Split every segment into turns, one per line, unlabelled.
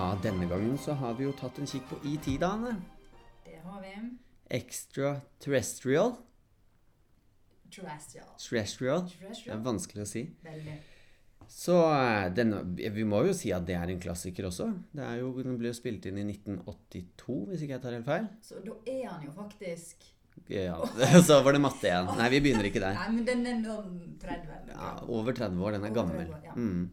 Ja, denne gangen så har vi jo tatt en kikk på ET, da, Anne.
Det har vi.
Extraterrestrial.
Terrestrial.
Terrestrial. Det er vanskelig å si.
Veldig.
Så eh, denne, vi må jo si at det er en klassiker også. Det er jo, den ble jo spilt inn i 1982, hvis ikke jeg tar helt feil.
Så da er han jo faktisk
Ja, Så var det matte igjen. Nei, vi begynner ikke der.
Nei, men den er noen 30 år.
Ja, over 30 år. Den er gammel.
30 år, ja.
Mm.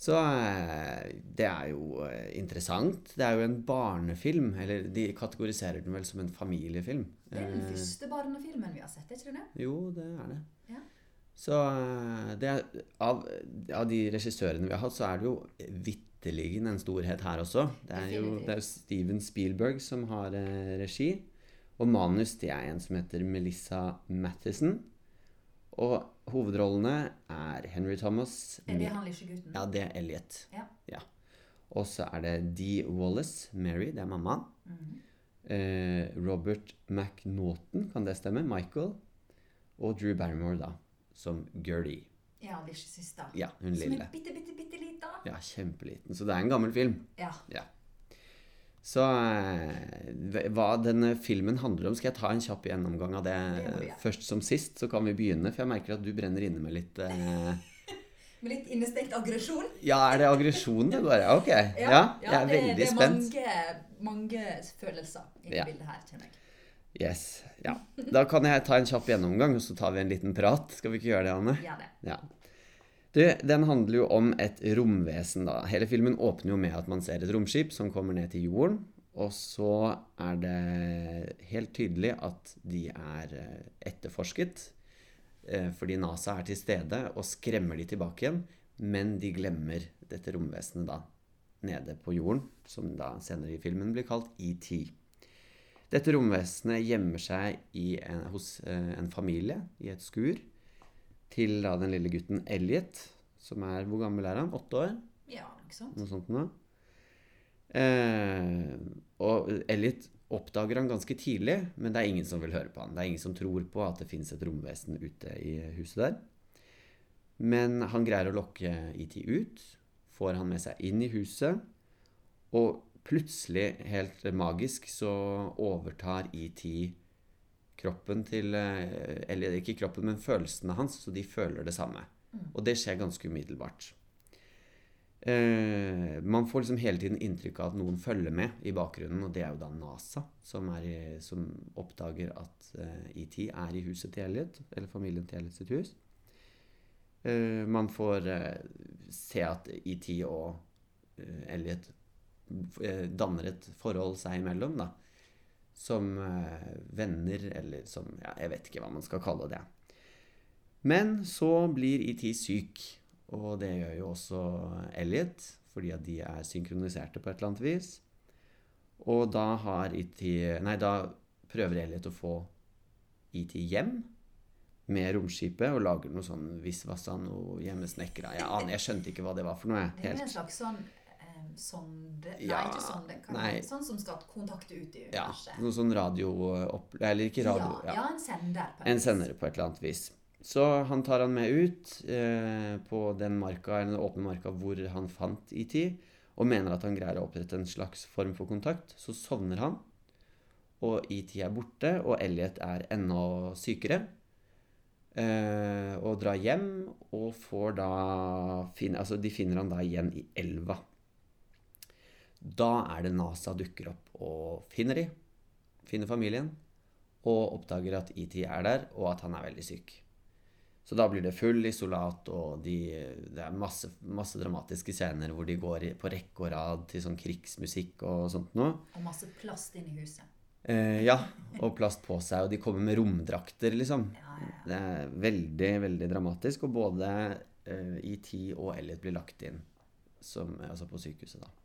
Så eh, det er jo eh, interessant. Det er jo en barnefilm. Eller de kategoriserer den vel som en familiefilm.
Det er den
Eh,
første barnefilmen vi har sett, er ikke det?
Jo, det er det.
Ja.
Så det er, av, av de regissørene vi har hatt, så er det jo vitterlig en storhet her også. Det er jo det er Steven Spielberg som har eh, regi. Og manus det er en som heter Melissa Mathison. Og hovedrollene er Henry Thomas.
Er det han lille gutten?
Ja, det er Elliot.
Ja.
Og så er det Dee Wallace, Mary, det er mammaen.
Mhm.
Eh, Robert McNaughton, kan det stemme? Michael. Og Drew Barrymore, da, som Gertie.
Ja, lille søster.
Ja, hun
Som
lille.
er bitte, bitte, bitte lita.
Ja, kjempeliten. Så det er en gammel film.
Ja.
Så eh, hva denne filmen handler om, skal jeg ta en kjapp gjennomgang av det,
Det
først som sist. Så kan vi begynne, for jeg merker at du brenner inne med litt eh,
Med litt innestekt aggresjon.
Ja, er det aggresjon det går? i? ok. Ja, jeg er
det,
veldig
det er
spent.
mange, mange følelser i
Ja.
bildet her, kjenner jeg.
Yes. Ja. Da kan jeg ta en kjapp gjennomgang, og så tar vi en liten prat. Skal vi ikke gjøre det, Anne?
Gjør det.
Ja. Du, den handler jo om et romvesen, da. Hele filmen åpner jo med at man ser et romskip som kommer ned til jorden. Og så er det helt tydelig at de er eh, etterforsket. eh, Fordi NASA er til stede og skremmer de tilbake igjen. Men de glemmer dette romvesenet da nede på jorden, som da senere i filmen blir kalt ET. Dette romvesenet gjemmer seg en, hos eh, en familie i et skur til da den lille gutten Elliot, som er Hvor gammel er han? Åtte år?
Ja, ikke sant?
Noe sånt noe. Eh, og Elliot oppdager han ganske tidlig, men det er ingen som vil høre på han. Det er ingen som tror på at det fins et romvesen ute i huset der. Men han greier å lokke ET ut, får han med seg inn i huset, og plutselig, helt magisk, så overtar ET kroppen til eh, Eller ikke kroppen, men følelsene hans, så de føler det samme. Og det skjer ganske umiddelbart. Eh, man får liksom hele tiden inntrykk av at noen følger med i bakgrunnen, og det er jo da NASA som, er i, som oppdager at eh, ET er i huset til Elliot, eller familien til Elliot sitt hus. Eh, man får eh, se at ET og eh, Elliot eh, danner et forhold seg imellom, da. Som eh, venner, eller som Ja, jeg vet ikke hva man skal kalle det. Men så blir ET syk. Og det gjør jo også Elliot, fordi at de er synkroniserte på et eller annet vis. Og da har ET Nei, da prøver Elliot å få ET hjem med romskipet og lager noe sånn visvassa, noe hjemmesnekra. Jeg aner, jeg skjønte ikke hva det var for noe.
Det er en slags sånn eh, sonde Nei,
Ja,
ikke. Hva
nei.
Sånn som skal kontakte ut i
Ja,
universet.
noe sånn radioopp... Eller ikke radio.
ja, ja, en sender. på
En
vis.
sender på et eller annet vis. Så han tar han med ut eh, på den marka, eller den åpne marka hvor han fant IT, og mener at han greier å opprette en slags form for kontakt. Så sovner han, og IT er borte, og Elliot er enda sykere. Eh, og drar hjem, og får da finne, Altså, de finner han da igjen i elva. Da er det NASA dukker opp og finner de, finner familien, og oppdager at ET er der, og at han er veldig syk. Så da blir det full isolat, og de, det er masse, masse dramatiske scener hvor de går på rekke og rad til sånn krigsmusikk og sånt noe.
Og masse plast inni i huset.
Eh, ja, og plast på seg, og de kommer med romdrakter, liksom.
Ja, ja, ja.
Det er veldig, veldig dramatisk, og både eh, ET og Elliot blir lagt inn som, altså på sykehuset, da.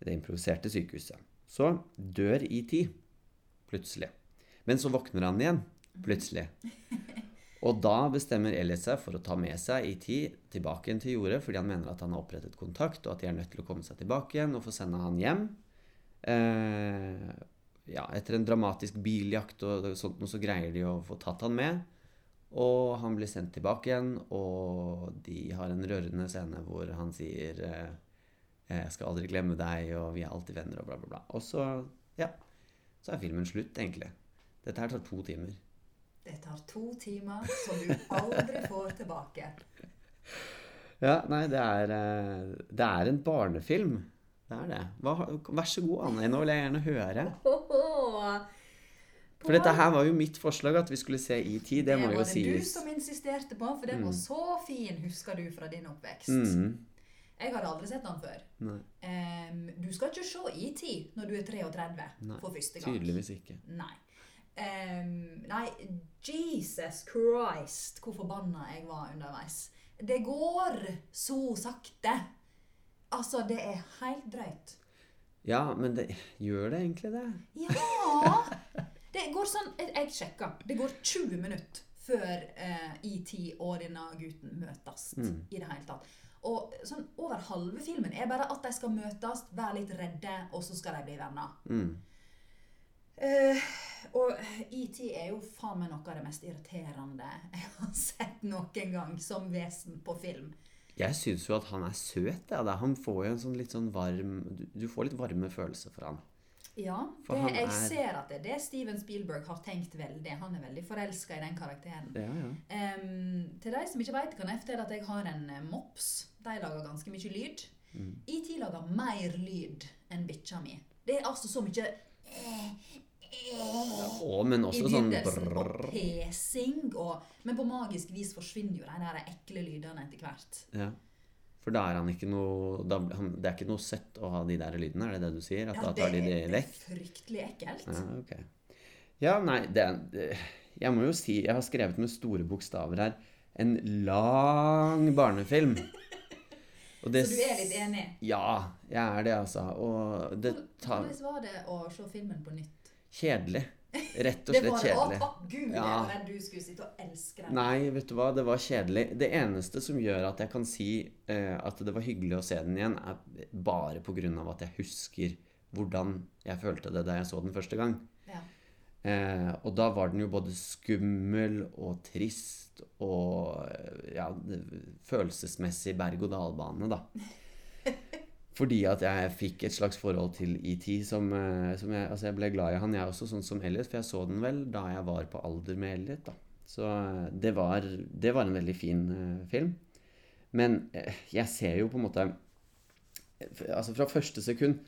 Det improviserte sykehuset. Så dør ET plutselig. Men så våkner han igjen plutselig. Og da bestemmer Elliot seg for å ta med seg ET tilbake igjen til jordet, fordi han mener at han har opprettet kontakt, og at de er nødt til å komme seg tilbake igjen og få sende han hjem. Eh, ja, etter en dramatisk biljakt og sånt noe, så greier de å få tatt han med. Og han blir sendt tilbake igjen, og de har en rørende scene hvor han sier eh, 'Jeg skal aldri glemme deg', og 'Vi er alltid venner', og bla, bla, bla. Og så, ja, så er filmen slutt, egentlig. Dette her tar to timer.
Det tar to timer som du aldri får tilbake.
Ja, nei, det er, eh, det er en barnefilm. Det er det. Hva, vær så god, Anne. Nå vil jeg gjerne høre. For dette her var jo mitt forslag, at vi skulle se ET. Det, det må jo
var det du som insisterte på, for den var så fin, husker du, fra din oppvekst.
Mm.
Jeg hadde aldri sett den før. Em, du skal ikke se ET når du er 33
Nei,
for første gang.
tydeligvis ikke.
Nei. Um, nei, Jesus Christ, hvor forbanna jeg var underveis. Det går så sakte. Altså, det er helt drøyt.
Ja, men det, gjør det egentlig det?
Ja! Det går sånn Jeg, sjekka. Det går 20 minutter før eh, ET og denne gutten møtes
Mm.
i det hele tatt. Og sånn over halve filmen er bare at de skal møtes, være litt redde, og så skal de bli venner.
Mm.
Uh, og ET er jo faen meg noe av det mest irriterende jeg har sett noen gang som vesen på film.
Jeg syns jo at han er søt. Ja. Han får jo en sånn litt sånn varm du, får litt varme følelser for han.
Ja, det, jeg
er-
ser at det er det Steven Spielberg har tenkt veldig. Han er veldig forelska i den karakteren.
Ja, ja.
Um, til de som ikke vet, kan jeg fortelle at jeg har en eh, mops. De lager ganske mye lyd.
Mm.
IT lager mer lyd enn bikkja mi. Det er altså så mye
Å, men
i
også sånn.
Og
brrr.
pesing. Og, men på magisk vis forsvinner jo de der ekle lydene etter hvert.
Ja. For da er han ikke noe da, han, Det er ikke noe søtt å ha de der lydene, er det det du sier? At
Ja,
da tar de det
det er fryktelig ekkelt.
Ja, okay. Ja, nei, det, Jeg må jo si Jeg har skrevet med store bokstaver her en lang barnefilm. Og det
Så du er litt enig?
Ja, jeg er det, altså. Og det tar
Hvordan var det å se filmen på nytt?
Kjedelig. Rett og slett
kjedelig. det. var
kjedelig.
takk Gud,
Ja.
du skulle sitte og elske den.
Nei, vet du hva, det var kjedelig. Det eneste som gjør at jeg kan si eh, at det var hyggelig å se den igjen, er bare av at jeg husker hvordan jeg følte det da jeg så den første gang.
Ja.
Eh, og da var den jo både skummel og trist og ja, følelsesmessig berg-og-dal-bane, da. Fordi at jeg fikk et slags forhold til ET som, eh, som jeg, altså jeg ble glad i han, jeg også, sånn som Elliot. For jeg så den vel da jeg var på alder med Elliot. da. Så eh, det var, det var en veldig fin eh, film. Men jeg ser jo på en måte Altså fra første sekund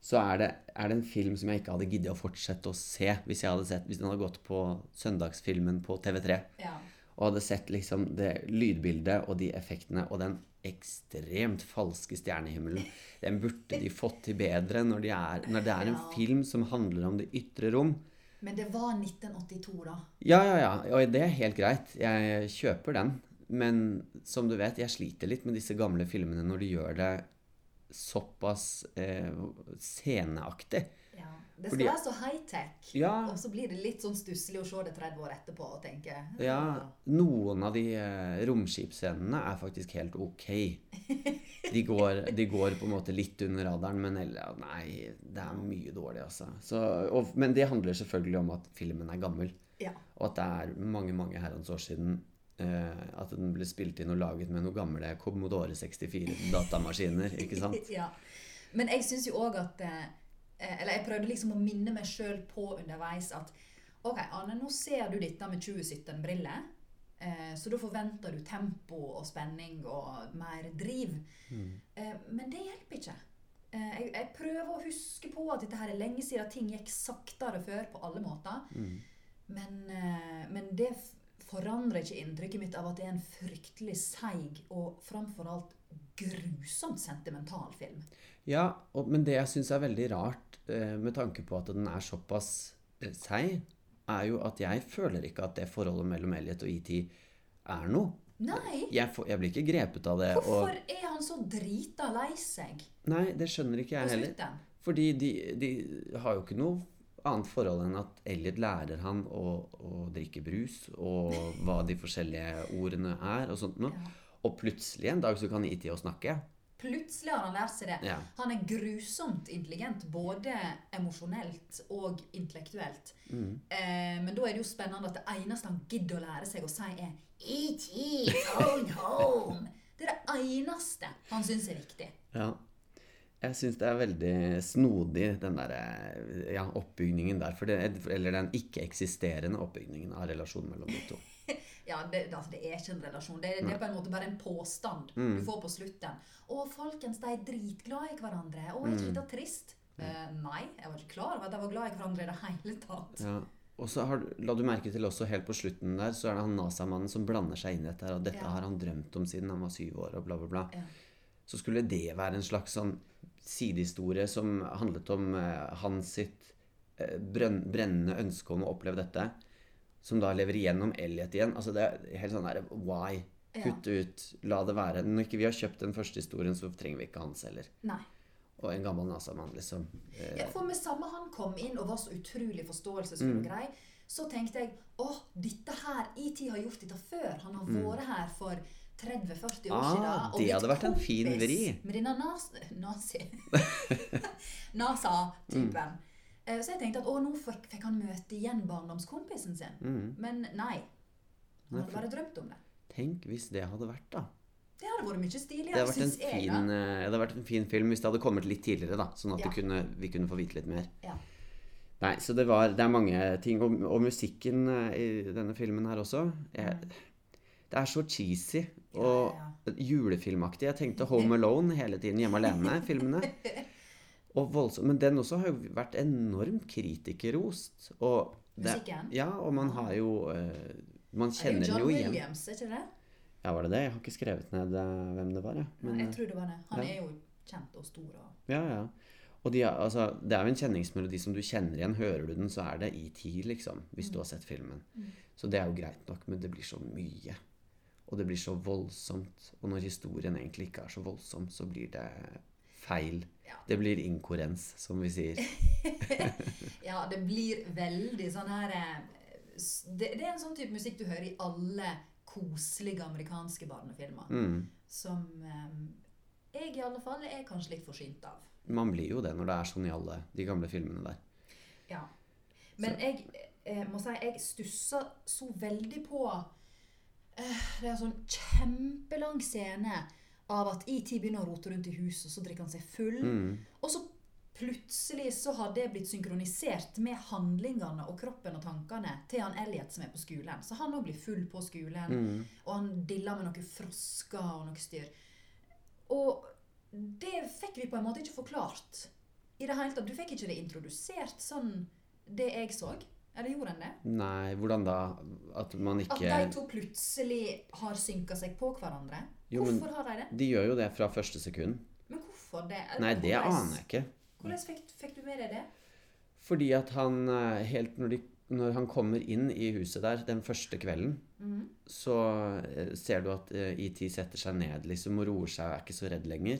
så er det, er det en film som jeg ikke hadde giddet å fortsette å se hvis jeg hadde sett, hvis den hadde gått på søndagsfilmen på TV3
Ja.
og hadde sett liksom det lydbildet og de effektene og den ekstremt falske stjernehimmelen. Den burde de fått til bedre når, de er, når det er en
Ja.
film som handler om det ytre rom.
Men det var 1982, da.
Ja, ja, ja. Og det er helt greit. Jeg kjøper den. Men som du vet, jeg sliter litt med disse gamle filmene når de gjør det såpass eh, sceneaktig.
Ja. Det skal
Fordi-
være så high-tech.
Ja.
Og så blir det litt sånn stusslig å se det 30 år etterpå og tenke
Ja, noen av de eh, romskipsscenene er faktisk helt ok. De går, de går på en måte litt under radaren, men eller, nei, det er mye dårlig, altså. Så, og, men det handler selvfølgelig om at filmen er gammel,
Ja.
og at det er mange, mange herrens år siden eh, at den ble spilt inn og laget med noen gamle Commodore 64-datamaskiner, ikke sant?
ja. Men jeg syns jo òg at eh, Eller jeg prøvde liksom å minne meg sjøl på underveis at OK, Anne, nå ser du dette med 2017-briller. Eh, så da forventer du tempo og spenning og mer driv. Eh, men det hjelper ikke. Eh, jeg, jeg prøver å huske på at dette her er lenge siden ting gikk saktere før på alle måter. Men, eh, men det forandrer ikke inntrykket mitt av at det er en fryktelig seig og framfor alt grusomt sentimental film.
Ja, og, men det jeg syns er veldig rart, eh, med tanke på at den er såpass eh, seig, er jo at jeg føler ikke at det forholdet mellom Elliot og ET er noe.
Nei!
Jeg, får, jeg blir ikke grepet av det.
Hvorfor
Og,
er han så drita lei seg
nei, det skjønner ikke jeg heller. Fordi de, de har jo ikke noe annet forhold enn at Elliot lærer han å, å drikke brus, og hva de forskjellige ordene er, og sånt noe.
Ja.
Og plutselig en dag så kan ET å snakke.
Plutselig har han lært seg det.
Ja.
Han er grusomt intelligent, både emosjonelt og intellektuelt.
Mm.
Eh, men da er det jo spennende at det eneste han gidder å lære seg å si, er E.T. phone home. Det er det eneste han syns er viktig.
Ja. Jeg syns det er veldig snodig, den der eh, ja, oppbygningen der. Det, eller den ikke-eksisterende oppbygningen av relasjonen mellom de to.
Ja, det, altså, det er ikke en relasjon. Det, det er på en måte bare en påstand
Mm.
du får på slutten. 'Å, folkens, de er dritglade i hverandre.' 'Å, er ikke
Mm.
dette trist?' Eh, nei, jeg var ikke klar over at de var glad i hverandre i det hele tatt.
Ja. Og så har, la du merke til også helt på slutten der, så er det han NASA-mannen som blander seg inn i dette her. Og dette
Ja.
har han drømt om siden han var syv år, og bla, bla, bla.
Ja.
Så skulle det være en slags sånn sidehistorie som handlet om eh, hans sitt eh, brennende ønske om å oppleve dette. Som da lever igjennom Elliot igjen. Altså det er helt sånn der Why? Kutt ut. La det være. Når ikke vi har kjøpt den første historien, så trenger vi ikke hans heller.
Nei.
Og en gammel NASA-mann, liksom.
Ja, for med samme han kom inn og var så utrolig forståelsesfull
Mm.
og grei, så tenkte jeg åh, dette her IT har gjort dette før. Han har vært her for 30-40 år
Mm. Ah,
siden. og
det hadde vært en fin vri.
Med denne nas nazi NASA-typen. Eh, Så jeg tenkte at å, nå fikk, fikk han møte igjen barndomskompisen sin.
mm.
Men nei. Han hadde bare drømt om det.
Tenk hvis det hadde vært, da.
Det hadde vært mye stiligere, syns jeg.
fin,
da.
eh, det hadde vært en fin film hvis det hadde kommet litt tidligere, da. Sånn at
Ja.
kunne, vi kunne få vite litt mer.
Ja.
Nei, så det var Det er mange ting. Og, og musikken eh, i denne filmen her også jeg, Det er så cheesy og
Ja,
julefilmaktig. Jeg tenkte Home Alone hele tiden. Hjemme alene-filmene. Og voldsomt. Men den også har jo vært enormt kritikerrost. Og det,
Musikken?
ja, og man har jo eh, Man
er
kjenner den
John
jo igjen.
Williams, er ikke det?
Ja, var det det? Jeg har ikke skrevet ned eh, hvem det var, jeg. Men,
jeg
eh,
tror det var det. Han
ja.
er jo kjent og stor. Og...
Ja, ja. Og de, altså, det er jo en kjenningsmelodi som du kjenner igjen. Hører du den, så er det i tid, liksom. Hvis du har sett filmen. Så det er jo greit nok, men det blir så mye. Og det blir så voldsomt. Og når historien egentlig ikke er så voldsom, så blir det feil.
Ja.
Det blir inkorens, som vi sier.
Ja, det blir veldig sånn her eh, det, det er en sånn type musikk du hører i alle koselige amerikanske barnefilmer.
Mm.
Som eh, jeg i alle fall er kanskje litt forsynt av.
Man blir jo det når det er sånn i alle de gamle filmene der.
Ja. Men jeg eh, må si jeg stusser så veldig på eh, Det er en sånn kjempelang scene av at ET begynner å rote rundt i huset, og så drikker han seg full.
Mm.
Og så plutselig så har det blitt synkronisert med handlingene og kroppen og tankene til han Elliot som er på skolen. Så han òg blir full på skolen,
Mm.
og han diller med noen frosker og noe styr. Og det fikk vi på en måte ikke forklart i det hele tatt. Du fikk ikke det introdusert sånn det jeg så. Eller gjorde han det?
Nei, hvordan da? At man
At de to plutselig har synka seg på hverandre?
Jo,
Hvorfor har de det?
De gjør jo det fra første sekund.
Men hvorfor det?
Nei, det
Hvordan-
aner jeg ikke.
Hvordan fikk, fikk du med deg det?
Fordi at han eh, helt når, de, når han kommer inn i huset der den første kvelden,
Mhm.
så eh, ser du at IT setter seg ned liksom og roer seg og er ikke så redd lenger.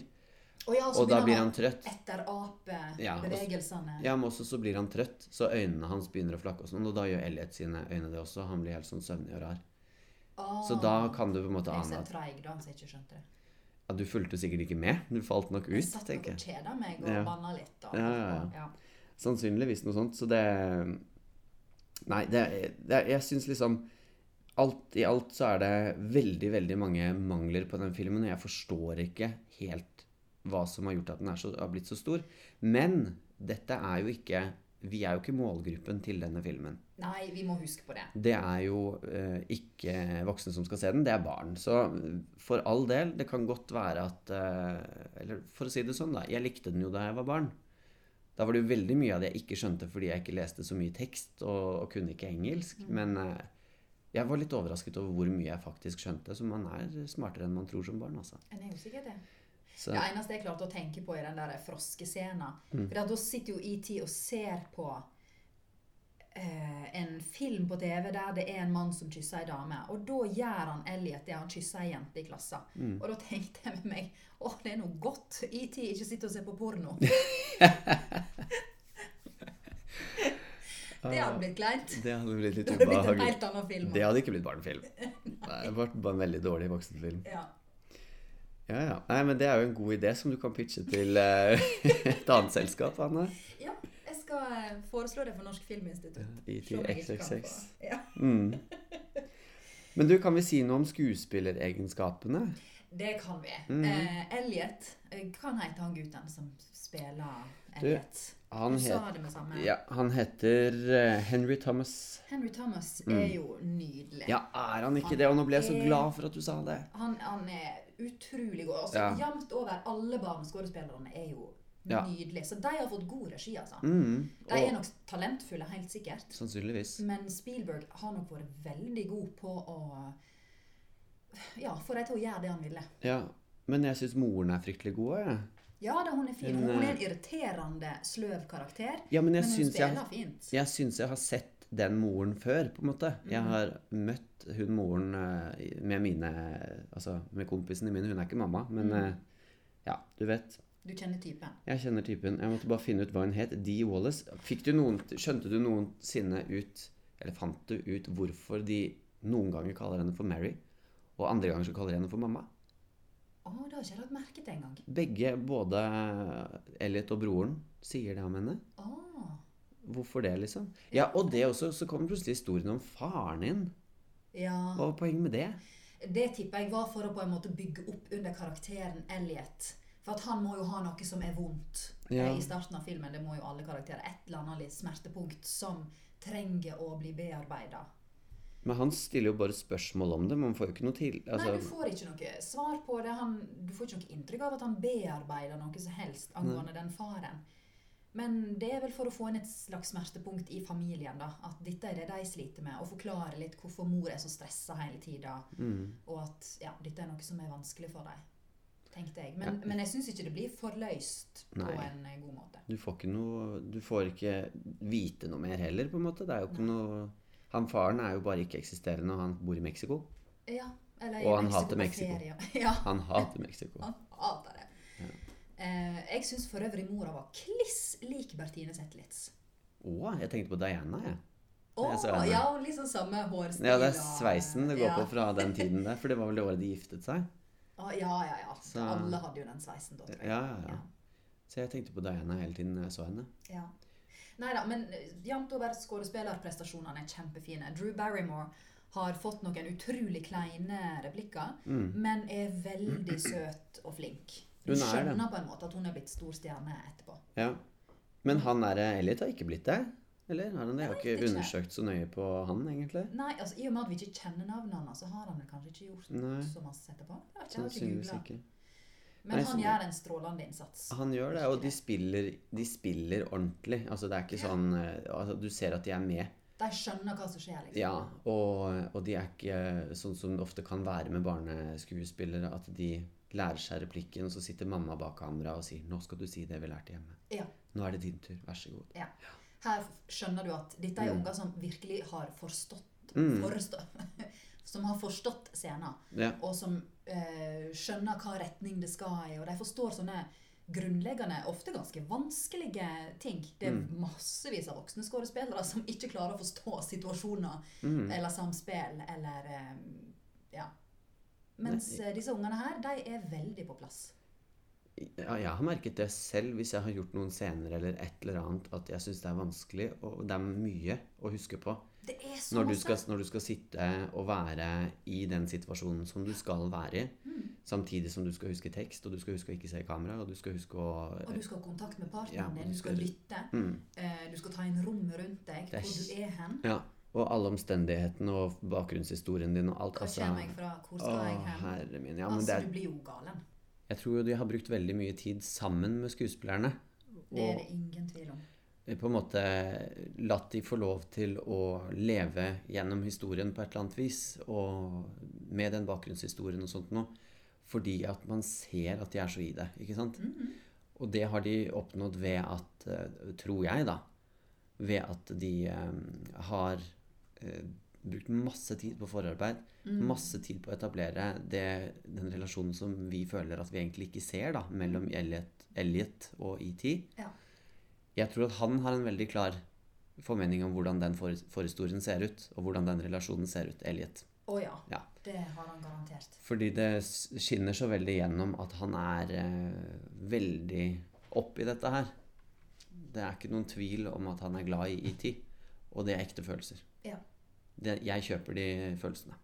Og, ja,
Og da blir han trøtt.
etter
Ja, og så-
bevegelsene.
Ja, men også så blir han trøtt, så øynene hans begynner å flakke og sånn, og da gjør Elliot sine øyne det også. Han blir helt sånn søvnig og rar.
Oh,
Så da kan du på en måte
Jeg er
ane
så
at
treig, da, så jeg ikke skjønte det.
ja, du fulgte sikkert ikke med. Du falt nok
Jeg
ut,
satt nok og kjeda meg og
Ja.
banna litt. Da.
Ja, ja,
ja.
Sannsynligvis noe sånt. Så det Nei, det, det jeg syns liksom Alt i alt så er det veldig, veldig mange mangler på den filmen, og jeg forstår ikke helt hva som har gjort at den er så, har blitt så stor. Men dette er jo ikke Vi er jo ikke målgruppen til denne filmen.
Nei, vi må huske på det.
Det er jo eh, ikke voksne som skal se den, det er barn. Så for all del, det kan godt være at eh, Eller for å si det sånn, da. Jeg likte den jo da jeg var barn. Da var det jo veldig mye av det jeg ikke skjønte fordi jeg ikke leste så mye tekst og, og kunne ikke engelsk. Men eh, jeg var litt overrasket over hvor mye jeg faktisk skjønte. Så man er smartere enn man tror som barn, altså.
En er jo sikkert det.
Så,
Det eneste jeg klarte å tenke på, er den der froskescenen.
Mm.
For da sitter jo ET og ser på eh, en film på TV der det er en mann som kysser ei dame. Og da gjør han Elliot det, han kysser ei jente i klassen.
Mm.
Og da tenkte jeg med meg å, det er noe godt ET ikke sitter og ser på porno. det hadde blitt kleint.
det hadde blitt litt
Det hadde blitt en
ubehagelig.
film.
Det hadde ikke blitt barnefilm. Det hadde vært bare en veldig dårlig voksenfilm.
Ja.
Ja, ja. Nei, men det er jo en god idé som du kan pitche til eh, et annet selskap, Anne.
ja, jeg skal eh, foreslå det for Norsk Filminstitutt.
I XXX.
Ja.
Mm. Men du, kan vi si noe om skuespilleregenskapene?
Det kan vi.
Mm.
Eh, Elliot, Kan hva heter han gutten som spiller Elliot?
Han,
du sa
het, ja, han heter eh, Henry Thomas.
Henry Thomas
Mm.
er jo nydelig.
Ja, er han ikke
Han
det? Og nå ble jeg så glad for at du sa det.
Han, han er utrolig god. Altså,
Ja.
Jevnt over alle barneskuespillerne er jo
Ja.
nydelige. Så de har fått god regi, altså.
Mm,
De er nok talentfulle, helt sikkert.
sannsynligvis.
Men Spielberg har nok vært veldig god på å Ja, få dem til å gjøre det han ville.
Ja, men jeg syns moren er fryktelig god. Jeg.
Ja da, hun er fin.
Hun,
Hun er
eh,
en irriterende, sløv karakter.
Ja, men jeg
Men hun
spiller jeg,
fint.
jeg syns jeg har sett den moren før, på en måte. Jeg
Mhm.
har møtt hun moren eh, med mine Altså med kompisene mine. Hun er ikke mamma, men
Mhm.
eh, ja, du vet.
Du kjenner typen.
Jeg kjenner typen. Jeg måtte bare finne ut hva hun het. Dee Wallace. Du noen, skjønte du noensinne ut Eller fant du ut hvorfor de noen ganger kaller henne for Mary, og andre ganger så kaller de henne for mamma?
Å, det har ikke jeg lagt merke til engang.
Begge, både Elliot og broren, sier det om henne.
Å.
Hvorfor det, liksom? Ja, og det også, så kommer plutselig historien om faren din.
Ja.
Hva var poenget med det?
Det tipper jeg var for å på en måte bygge opp under karakteren Elliot. For at han må jo ha noe som er vondt
Ja.
eh, i starten av filmen. Det må jo alle karakterer. Et eller annet litt smertepunkt som trenger å bli bearbeida.
Men han stiller jo bare spørsmål om det. Man får jo ikke noe til.
Nei,
Altså,
du får ikke noe svar på det. Han, du får ikke noe inntrykk av at han bearbeider noe som helst angående den faren. Men det er vel for å få inn et slags smertepunkt i familien. da, At dette er det de sliter med. Og forklare litt hvorfor mor er så stressa hele tida.
mm,
Og at ja, dette er noe som er vanskelig for dem. Tenkte jeg. Men, men jeg syns ikke det blir forløst på
Nei.
en eh, god måte.
du får ikke noe Du får ikke vite noe mer heller, på en måte. Det er jo ikke noe Han faren er jo bare ikke eksisterende, og han bor i Mexico.
Ja, eller
Og
i
han
Mexico
hater
på
Mexico.
Ja,
Han hater Mexico.
han hater det. Eh, jeg syns for øvrig mora var kliss lik Bertine Zetlitz.
Å, jeg tenkte på Diana, jeg. Jeg
ja, og liksom samme hårstil.
Ja, det er sveisen det går
ja.
på fra den tiden der. For det var vel det året de giftet seg.
Ah, ja, ja, ja.
Så-
Alle hadde jo den sveisen da, tror jeg.
Ja, ja, ja. Så jeg tenkte på Diana hele tiden jeg så henne.
Ja. Nei da, men eh, jevnt over skuespillerprestasjonene er kjempefine. Drew Barrymore har fått noen utrolig kleine replikker,
Mm.
men er veldig søt og flink.
Hun det.
skjønner på en måte at hun er blitt stor stjerne etterpå.
Ja. Men han er Elliot har ikke blitt det? Eller har han det? Jeg har ikke undersøkt så nøye på han, egentlig.
Nei, altså I og med at vi ikke kjenner navnet hans, så har han vel kanskje ikke gjort
Nei.
så masse etterpå.
Sannsynligvis ikke.
Men
Nei,
han
så-
gjør en strålende innsats.
Han gjør det, og de spiller, de spiller ordentlig. Altså, det er ikke sånn eh, altså, Du ser at de er med.
De skjønner hva som skjer, liksom.
Ja, og, og de er ikke sånn som det ofte kan være med barneskuespillere, at de lærer seg replikken, og så sitter mamma bak kamera og sier 'Nå skal du si det vi lærte hjemme'.
Ja.
Nå er det din tur. Vær så god.
Ja. Her skjønner du at dette er
Mm.
unger som virkelig har forstått
Mm.
forstå, Som har forstått scenen,
Ja.
og som eh, skjønner hva retning det skal i. Og de forstår sånne grunnleggende, ofte ganske vanskelige ting. Det er
Mm.
massevis av voksne skuespillere som ikke klarer å forstå situasjoner
Mm.
eller samspill eller eh, Ja. Mens eh, disse ungene her, de er veldig på plass.
Ja, jeg har merket det selv hvis jeg har gjort noen scener eller et eller annet, at jeg syns det er vanskelig, og det er mye å huske på.
Det er så
Når du, skal, når du skal sitte og være i den situasjonen som du skal være i,
Mm.
samtidig som du skal huske tekst, og du skal huske å ikke se kamera, og du skal huske å
Og du skal ha kontakt med partneren din,
du
du skal lytte.
mm.
Eh, du skal ta inn rom rundt deg, hvor du er hen.
Ja. Og alle omstendighetene og bakgrunnshistorien din og alt.
Hva
Altså,
kommer jeg fra? Hvor skal
å,
jeg hen?
herre min. Ja,
altså,
er,
du blir jo galen.
jeg tror jo de har brukt veldig mye tid sammen med skuespillerne.
Det er det ingen tvil om.
på en måte latt de få lov til å leve gjennom historien på et eller annet vis, og med den bakgrunnshistorien og sånt noe, fordi at man ser at de er så i det, ikke sant?
Mhm.
Og det har de oppnådd ved at, eh, tror jeg da, ved at de um, har eh, brukt masse tid på forarbeid,
Mm.
masse tid på å etablere det, den relasjonen som vi føler at vi egentlig ikke ser da, mellom Elliot, Elliot og ET.
Ja.
Jeg tror at han har en veldig klar formening om hvordan den for, forhistorien ser ut, og hvordan den relasjonen ser ut, Elliot.
Å ja.
Ja.
Det har han garantert.
Fordi det skinner så veldig gjennom at han er eh, veldig oppi dette her. Det er ikke noen tvil om at han er glad i ET, og det er ekte følelser.
Ja.
Det, jeg kjøper de følelsene.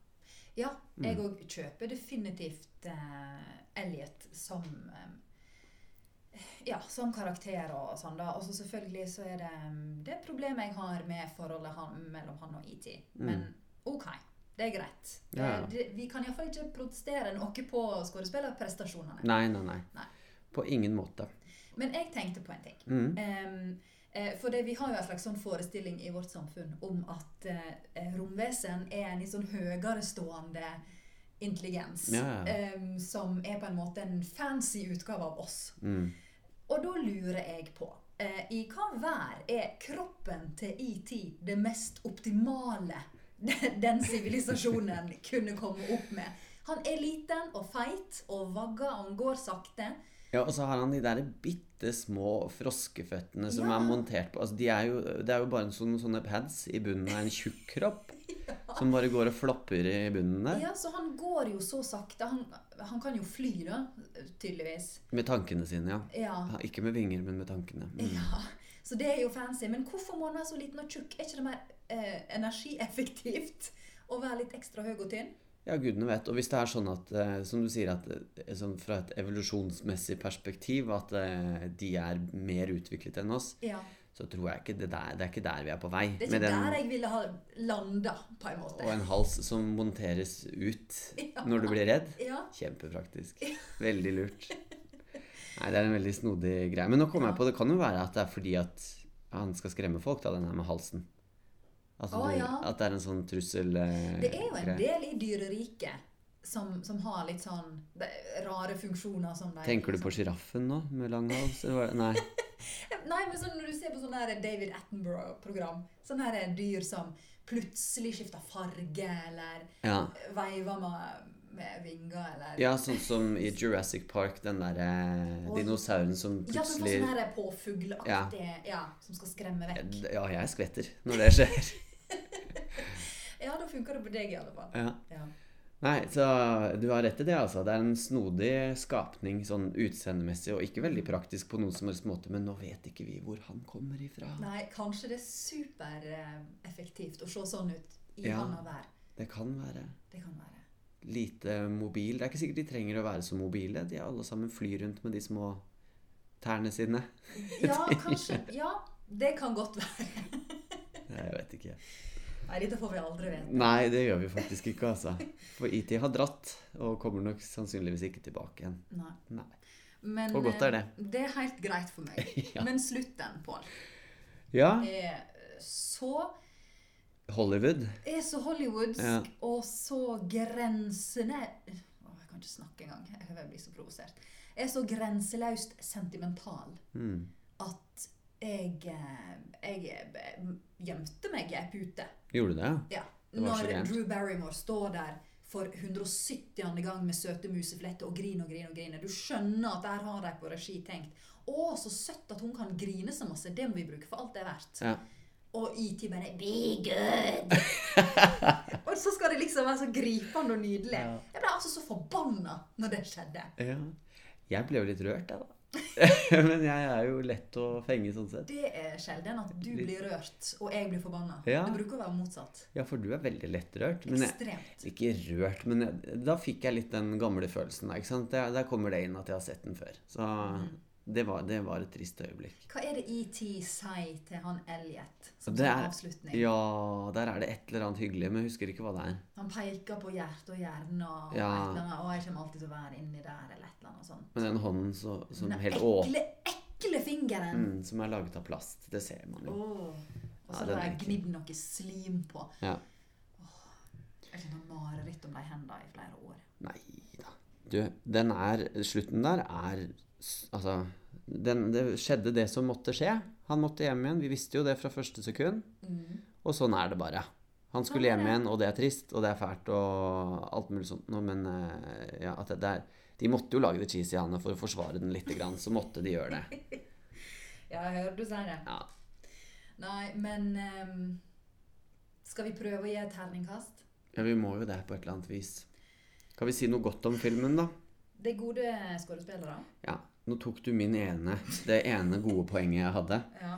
Ja,
Mm.
jeg òg kjøper definitivt eh, Elliot som eh, ja, som karakter og sånn, da. Og så selvfølgelig så er det mm, det problemet jeg har med forholdet han, mellom han og ET. Men OK, det er greit. Det,
Mm. Ja, ja.
det, vi kan iallfall ikke protestere noe på skuespillerprestasjonene.
Nei, nei, nei.
Nei.
På ingen måte.
Men jeg tenkte på en ting.
Mm.
Eh, for det, vi har jo en slags sånn forestilling i vårt samfunn om at eh, romvesen er en litt sånn høyere stående intelligens.
Ja.
em, som er på en måte en fancy utgave av oss.
Mm.
Og da lurer jeg på eh, I hva vær er kroppen til ET det mest optimale den sivilisasjonen kunne komme opp med? Han er liten og feit og vagger, han går sakte.
Ja, og så har han de der bitte små froskeføttene som
Ja.
er montert på altså, de er jo, Det er jo bare sånne, sånne pads i bunnen av en tjukk kropp. Som bare går og flopper i bunnen der.
Ja, så han går jo så sakte. Han, han kan jo fly, da, tydeligvis.
Med tankene sine, ja.
Ja.
ja. Ikke med vinger, men med tankene. Mm.
ja. Så det er jo fancy. Men hvorfor må han være så liten og tjukk? Er ikke det mer eh, energieffektivt å være litt ekstra høy og tynn?
Ja, gudene vet. Og hvis det er sånn at, eh, som du sier, at sånn fra et evolusjonsmessig perspektiv, at eh, de er mer utviklet enn oss,
Ja.
så tror jeg ikke det, der, det er ikke der vi er på vei.
Det er ikke
den,
der jeg ville ha landa, på en måte.
og en hals som monteres ut
Ja.
når du blir redd.
Ja.
Kjempepraktisk. Veldig lurt. Nei, det er en veldig snodig greie. Men nå kommer jeg på, det kan jo være at det er fordi at han skal skremme folk, da, den her med halsen. Altså,
Å, ja.
At det er en sånn trussel eh,
Det er jo en del i dyreriket som, som har litt sånn rare funksjoner som de
Tenker du på sjiraffen nå, med lang hals? Nei.
Nei, men sånn når du ser på sånn David Attenborough-program, sånne her dyr som plutselig skifter farge, eller
Ja.
veiver med, med vinger, eller
ja, sånn som i Jurassic Park, den derre
eh,
dinosauren som
Ja, får
plutselig
sånn her påfugleaktig ja. som skal skremme vekk.
Ja, jeg skvetter når det skjer.
Ja, da funker det på deg i alle fall.
Ja.
Ja.
Nei, så du har rett i det, altså. Det er en snodig skapning sånn utseendemessig, og ikke veldig praktisk på noen som helst måte, men nå vet ikke vi hvor han kommer ifra.
Nei, kanskje det er supereffektivt å se sånn ut i
Ja.
annet vær.
Det kan være
Det kan være.
lite mobil. Det er ikke sikkert de trenger å være så mobile. De alle sammen flyr rundt med de små tærne sine.
Ja, kanskje. Ja, det kan godt være.
Nei, Jeg vet ikke.
Nei, dette får vi aldri vite.
Nei, det gjør vi faktisk ikke, altså. For IT har dratt, og kommer nok sannsynligvis ikke tilbake igjen.
Nei.
Nei.
Men,
Og godt er det.
eh, Det er helt greit for meg.
Ja.
Men slutten, Pål,
Ja,
er så
Hollywood.
er så hollywoodsk
Ja.
og så grensene Å, Jeg kan ikke snakke engang. Jeg blir så provosert. Er så grenseløst sentimental
Mm.
Jeg, eh, jeg eh, gjemte meg i ei pute.
Gjorde du det?
Ja.
Det
Når. Drew Barrymore står der for 170. gang med søte musefletter og griner og griner. og griner. Du skjønner at der har de på regi tenkt å, så søtt at hun kan grine så masse. Det må vi bruke for alt det er verdt.
Ja.
Og IT bare Be good! og så skal det liksom være så gripende og nydelig.
Ja.
Jeg ble altså så forbanna når det skjedde.
ja. Jeg ble jo litt rørt, jeg, da. Men jeg er jo lett å fenge sånn sett.
Det er sjelden at du blir rørt og jeg blir forbanna.
Ja.
Det bruker å være motsatt.
Ja, for du er veldig lettrørt. Jeg,
Ekstremt.
ikke rørt, men jeg, da fikk jeg litt den gamle følelsen. Der, der kommer det inn at jeg har sett den før. Så
Mm.
Det, var, det var et trist øyeblikk.
Hva er det ET sier til han Elliot som
er-
avslutning?
Ja, der er det et eller annet hyggelig, men jeg husker ikke hva det er.
Han peker på hjerte og hjerne og
Ja.
et eller annet. 'Å, jeg kommer alltid til å være inni der', eller et eller annet sånt.
Men den hånden så, som
Den
helt
ekle, ekle fingeren!
mm, som er laget av plast, det ser man jo.
Oh. Og så
Ja,
har jeg gnidd noe slim på.
Ja.
Jeg kjenner mareritt om de hendene i flere år.
Nei da. Du, den er Slutten der er Altså den, Det skjedde det som måtte skje. Han måtte hjem igjen. Vi visste jo det fra første sekund. Og sånn er det bare. Han skulle
Sånn er
hjem igjen, og det er trist, og det er fælt, og alt mulig sånt noe, men eh, ja, at det, det er De måtte jo lage det cheesy, Hanne, for å forsvare den litt, grann, så måtte de gjøre det.
Ja, jeg hører du sier det.
Ja.
Nei, men um, Skal vi prøve å gi et terningkast?
ja, vi må jo det på et eller annet vis. Kan vi si noe godt om filmen, da?
Det er gode skuespillere.
Ja. Nå tok du min ene, det ene gode poenget jeg hadde.
Ja.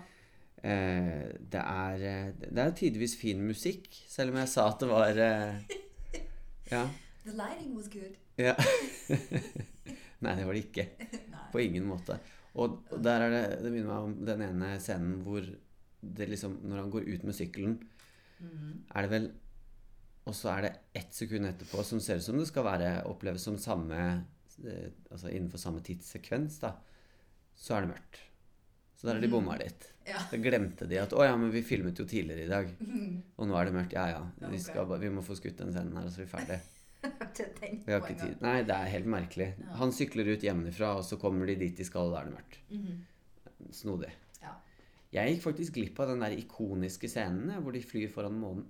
Eh, det er eh, Det er tidvis fin musikk, selv om jeg sa at det var eh, Ja.
The lighting was good.
ja. Nei, det var det ikke. På ingen måte. Og og der er det Det minner meg om den ene scenen hvor det liksom Når han går ut med sykkelen,
Mhm.
er det vel Og så er det ett sekund etterpå som ser ut som det skal være oppleves som samme Altså innenfor samme tidssekvens, da. Så er det mørkt. Så der har de bomma litt.
Ja.
Da glemte de at 'Å ja, men vi filmet jo tidligere i dag'. Og nå er det mørkt. Ja ja. Vi, skal, vi må få skutt den scenen her, og så er vi ferdig. Vi har ikke tid. Nei, det er helt merkelig.
Ja.
Han sykler ut hjemmefra, og så kommer de dit de skal, og da er det mørkt.
Mm.
Snodig.
Ja.
Jeg gikk faktisk glipp av den der ikoniske scenen hvor de flyr foran månen.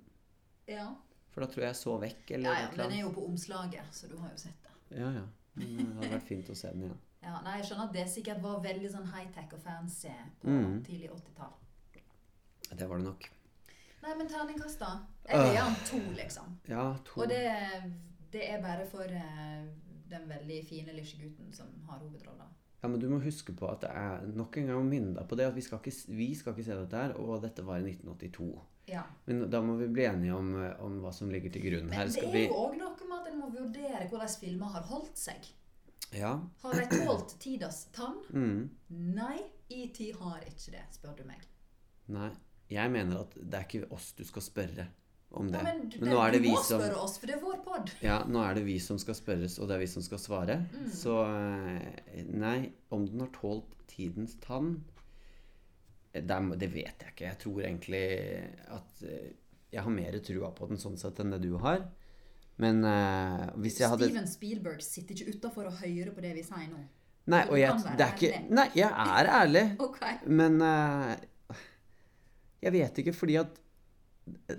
Ja.
For da tror jeg jeg så vekk, eller
ja, ja, men den er jo på omslaget, så du har jo sett det.
Ja, ja. Men det hadde vært fint å se den igjen.
Ja, nei, Jeg skjønner at det sikkert var veldig sånn high-tech og fancy på
mm.
tidlig 80-tall.
Det var det nok.
Nei, men terningkast, da? Jeg gir han to, liksom.
Ja, to.
Og det, det er bare for uh, den veldig fine lille gutten som har hovedrolla.
Ja, men du må huske på at det er nok en gang å minne deg på det at vi skal ikke, vi skal ikke se dette her, og dette var i 1982.
Ja.
Men da må vi bli enige om, eh, om hva som ligger til grunn
Men
her.
er
Skal
er
vi
en må vurdere hvordan filmer har holdt seg.
Ja.
Har de tålt tidas tann?
Mm.
Nei, ET har ikke det, spør du meg.
Nei. Jeg mener at det er ikke oss du skal spørre om det.
Ja, men,
Men nå er det
du må
som
spørre oss, for det er vår pod.
Ja, nå er det vi som skal spørres, og det er vi som skal svare.
Mm.
Så eh, nei, om den har tålt tidens tann eh, det, det vet jeg ikke. Jeg tror egentlig at eh, jeg har mer trua på den sånn sett enn det du har. Men uh, hvis jeg hadde
Steven Spielberg sitter ikke utafor og hører på det vi sier nå.
Nei, og jeg, det er ikke. Nei, jeg er ærlig.
okay.
Men uh, jeg vet ikke, fordi at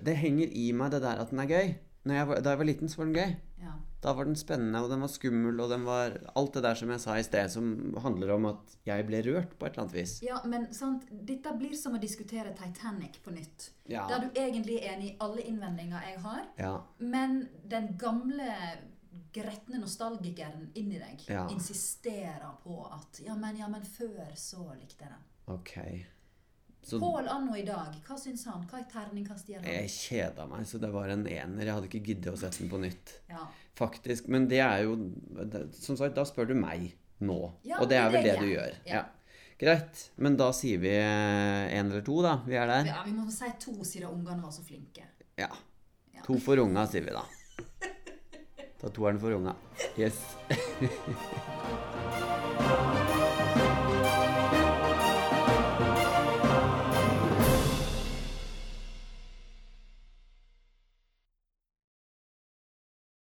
det henger i meg det der at den er gøy. Jeg var, da jeg var liten, så var den gøy.
Ja.
Da var den spennende, og den var skummel, og den var alt det der som jeg sa i sted, som handler om at jeg ble rørt på et eller annet vis.
ja, men sant, dette blir som å diskutere Titanic på nytt.
Ja.
Der du egentlig er enig i alle innvendinger jeg har,
Ja.
men den gamle gretne nostalgikeren inni deg insisterer på at ja men, ja, men før så likte jeg den.
Ok. Så
Pål anno i dag, hva syns han? Hva er terningkast gjennom?
jeg kjeda meg, så det var en ener. Jeg hadde ikke giddet å sette den på nytt.
Ja.
Faktisk. Men det er jo det, Som sagt, da spør du meg nå.
Ja,
og det er vel
det
det du gjør. Ja. Greit. Men da sier vi én eller to, da. Vi er der.
ja, vi må si to siden ungene var så flinke.
Ja.
Ja.
To for unga, sier vi da. Ta toeren for unga. Yes.